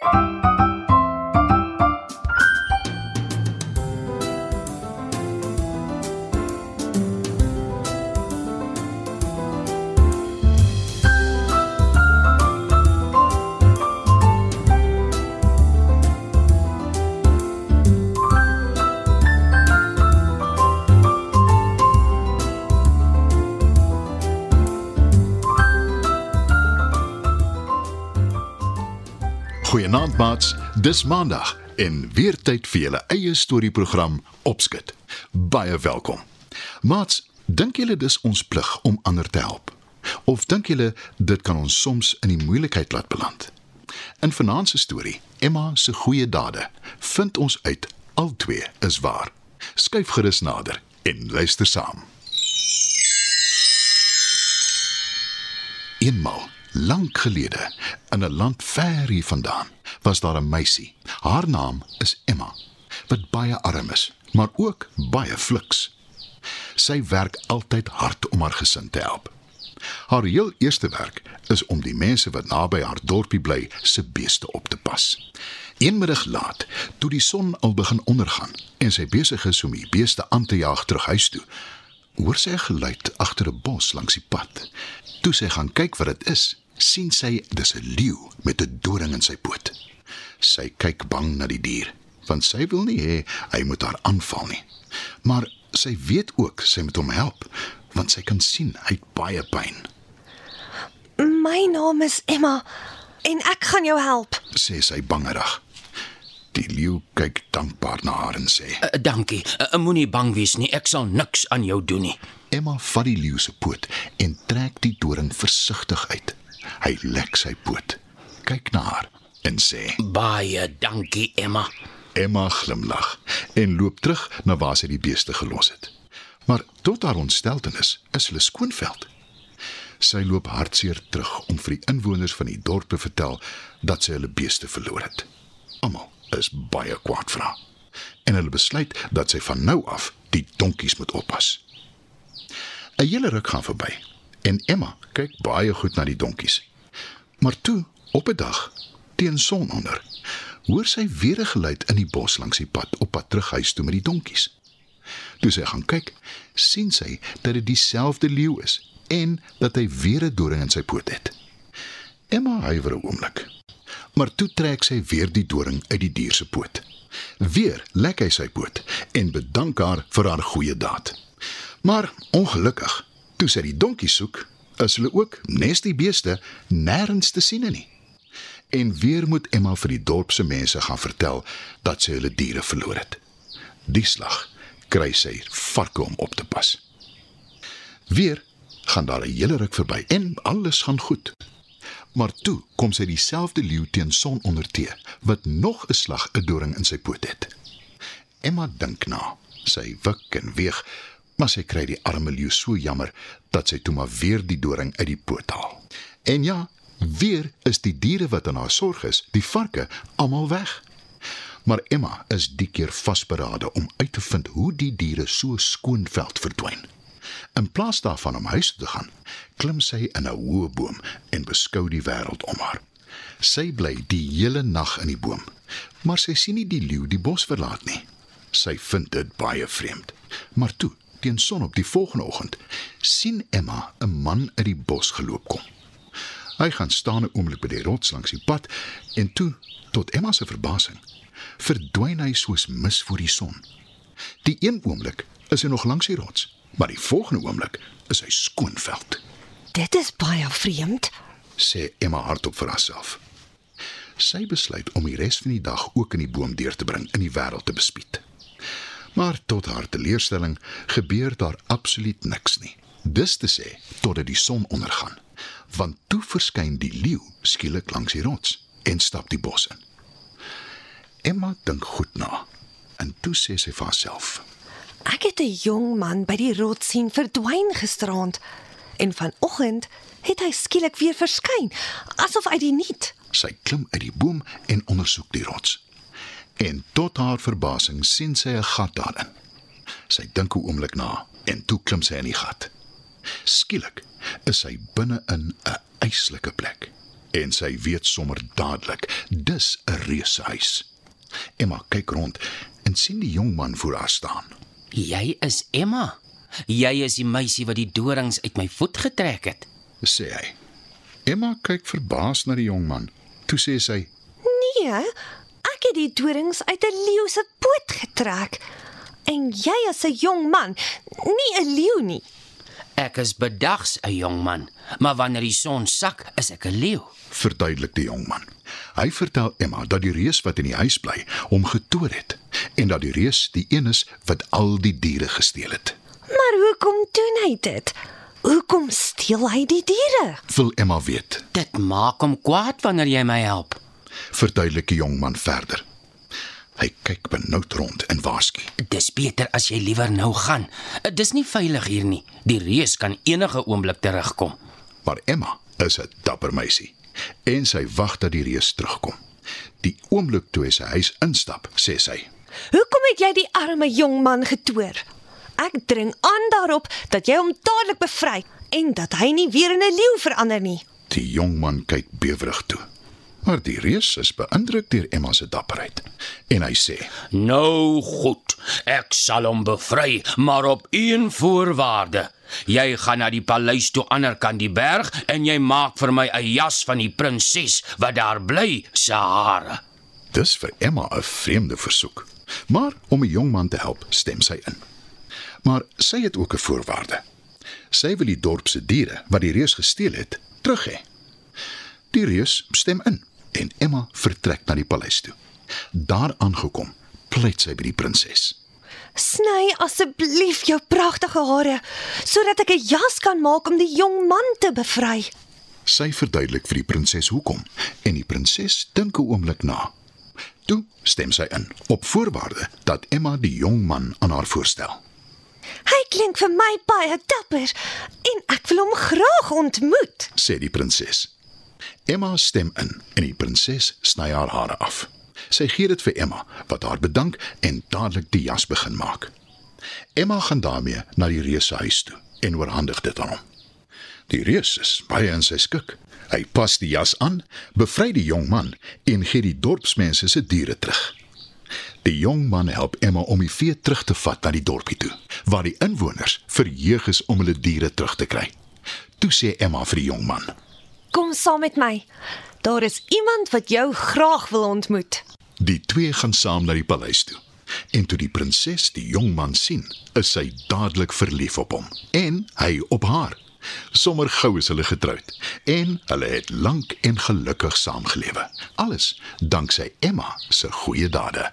you Goeienaand maats, dis Maandag en weer tyd vir julle eie storieprogram Opskit. Baie welkom. Maats, dink julle dis ons plig om ander te help? Of dink julle dit kan ons soms in die moeilikheid laat beland? In vanaand se storie, Emma se goeie dade, vind ons uit albei is waar. Skyf gerus nader en luister saam. Eenmal Lank gelede, in 'n land ver hier vandaan, was daar 'n meisie. Haar naam is Emma, wat baie arm is, maar ook baie fliks. Sy werk altyd hard om haar gesin te help. Haar heel eerste werk is om die mense wat naby haar dorpie bly, se beeste op te pas. Eenmiddag laat, toe die son al begin ondergaan en sy besig is om die beeste aan te jaag terug huis toe, hoor sy 'n geluid agter 'n bos langs die pad. Toe sy gaan kyk wat dit is, sien sy dis 'n leeu met 'n doring in sy poot. Sy kyk bang na die dier, want sy wil nie hê hy moet haar aanval nie. Maar sy weet ook sy moet hom help, want sy kan sien hy het baie pyn. My naam is Emma en ek gaan jou help. sê sy bangerig. Die leeu kyk dankbaar na haar en sê: Uh, dankie. Uh, Moenie bang wees nie. Ek sal niks aan jou doen nie. Emma vat die leeu se poot en trek die doring versigtig uit. Hy lek sy poot, kyk na haar en sê: Baie dankie, Emma. Emma glimlag en loop terug na waar sy die beeste gelos het. Maar tot haar ontsteltenis is hulle skoonveld. Sy loop hartseer terug om vir die inwoners van die dorp te vertel dat sy hulle beeste verloor het. Almal is baie kwaad vir haar en hulle besluit dat sy van nou af die donkies moet oppas. 'n Hele ruk gaan verby en Emma kyk baie goed na die donkies. Maar toe, op 'n dag, teen sononder, hoor sy weer 'n geluid in die bos langs die pad op pad terug huis toe met die donkies. Toe sy gaan kyk, sien sy dat dit dieselfde leeu is en dat hy weer 'n doring in sy poot het. Emma huiwer 'n oomblik. Maar toe trek sy weer die doring uit die dier se poot. Weer lek hy sy poot en bedank haar vir haar goeie daad. Maar ongelukkig, toe sy die donkie soek, is hulle ook nes die beeste nêrens te sien nie. En weer moet Emma vir die dorp se mense gaan vertel dat sy hulle diere verloor het. Die slag kry sy varke om op te pas. Weer gaan daar 'n hele ruk verby en alles gaan goed. Maar toe kom sy dieselfde leeu teen son onder tee wat nog 'n slag 'n doring in sy poot het. Emma dink na. Sy wik en weeg, maar sy kry die arme leeu so jammer dat sy toe maar weer die doring uit die poot haal. En ja, weer is die diere wat aan haar sorg is, die varke, almal weg. Maar Emma is die keer vasberade om uit te vind hoe die diere so skoon veld verdwyn. In plaas daarvan om huis toe te gaan, klim sy in 'n hoë boom en beskou die wêreld om haar. Sy bly die hele nag in die boom, maar sy sien nie die leeu die bos verlaat nie. Sy vind dit baie vreemd. Maar toe, teen son op die volgende oggend, sien Emma 'n man uit die bos geloop kom. Hy gaan staan 'n oomblik by die rots langs die pad en toe, tot Emma se verbasing, verdwyn hy soos mis voor die son. Die een oomblik is hy nog langs die rots, maar die volgende oomblik is hy skoonveld, Dit is baie vreemd. sê Emma hardop vir haarself. Sy besluit om die res van die dag ook in die boom deur te bring in die wêreld te bespied. Maar tot haar teleurstelling gebeur daar absoluut niks nie. Dis te sê totdat die son ondergaan, want toe verskyn die leeu skielik langs die rots en stap die bos in. Emma dink goed na en toe sê sy vir haarself: Ek het 'n jong man by die rots sien verdwyn gisterand en vanoggend het hy skielik weer verskyn, asof uit die niet. Sy klim uit die boom en ondersoek die rots. En tot haar verbasing sien sy 'n gat daarin. Sy dink 'n oomblik na en toe klim sy in die gat. Skielik is sy binne in 'n yslike plek. En sy weet sommer dadelik, dis 'n reushuis. Emma kyk rond en sien die jong man voor haar staan. Jy is Emma. Jy is die meisie wat die dorings uit my voet getrek het. sê hy. Emma kyk verbaas na die jong man. Toe sê sy: Nee, ek het die dorings uit 'n leeu se poot getrek. En jy is 'n jong man, nie 'n leeu nie. Ek is bedags 'n jong man, maar wanneer die son sak, is ek 'n leeu. verduidelik die jong man. Hy vertel Emma dat die reus wat in die huis bly hom getoer het en dat die reus die een is wat al die diere gesteel het. Maar hoekom doen hy dit? Hoekom steel hy die diere? Wil Emma weet, Dit maak hom kwaad wanneer jy my help. verduidelik die jong man verder. Hy kyk benoud rond en waarsku. Dis beter as jy liewer nou gaan. Dis nie veilig hier nie. Die reus kan enige oomblik terugkom. Maar Emma is 'n dapper meisie en sy wag dat die reus terugkom. Die oomblik toe hy sy huis instap, sê sy: Hoekom het jy die arme jong man getoer? Ek dring aan daarop dat jy hom dadelik bevry en dat hy nie weer in 'n leeu verander nie. Die jong man kyk bewerig toe. Maar die reus is beïndruk deur Emma se dapperheid en hy sê: Nou goed, ek sal hom bevry, maar op een voorwaarde. Jy gaan na die paleis toe aanderkant die berg en jy maak vir my 'n jas van die prinses wat daar bly se hare. Dis vir Emma 'n vreemde versoek. Maar om die jong man te help, stem sy in. Maar sy het ook 'n voorwaarde. Sy wil die dorp se diere wat die reus gesteel het, terug hê. Die reus stem in en Emma vertrek na die paleis toe. Daar aangekom, pleit sy by die prinses. Sny asseblief jou pragtige hare sodat ek 'n jas kan maak om die jong man te bevry. Sy verduidelik vir die prinses hoekom en die prinses dink 'n oomblik na. Toe stem sy in op voorwaarde dat Emma die jong man aan haar voorstel. Hy klink vir my baie dapper en ek wil hom graag ontmoet. sê die prinses. Emma stem in en die prinses sny haar hare af. Sy gee dit vir Emma wat haar bedank en dadelik die jas begin maak. Emma gaan daarmee na die reus se huis toe en oorhandig dit aan hom. Die reus is baie in sy skik. Hy pas die jas aan, bevry die jong man en gee die dorpsmense se diere terug. Die jong man help Emma om die vee terug te vat na die dorpie toe, waar die inwoners verheug is om hulle diere terug te kry. Toe sê Emma vir die jong man: Kom saam met my. Daar is iemand wat jou graag wil ontmoet. Die twee gaan saam na die paleis toe. En toe die prinses die jong man sien, is sy dadelik verlief op hom en hy op haar. Sommer gou is hulle getroud en hulle het lank en gelukkig saamgelewe. Alles danksy Emma se goeie dade.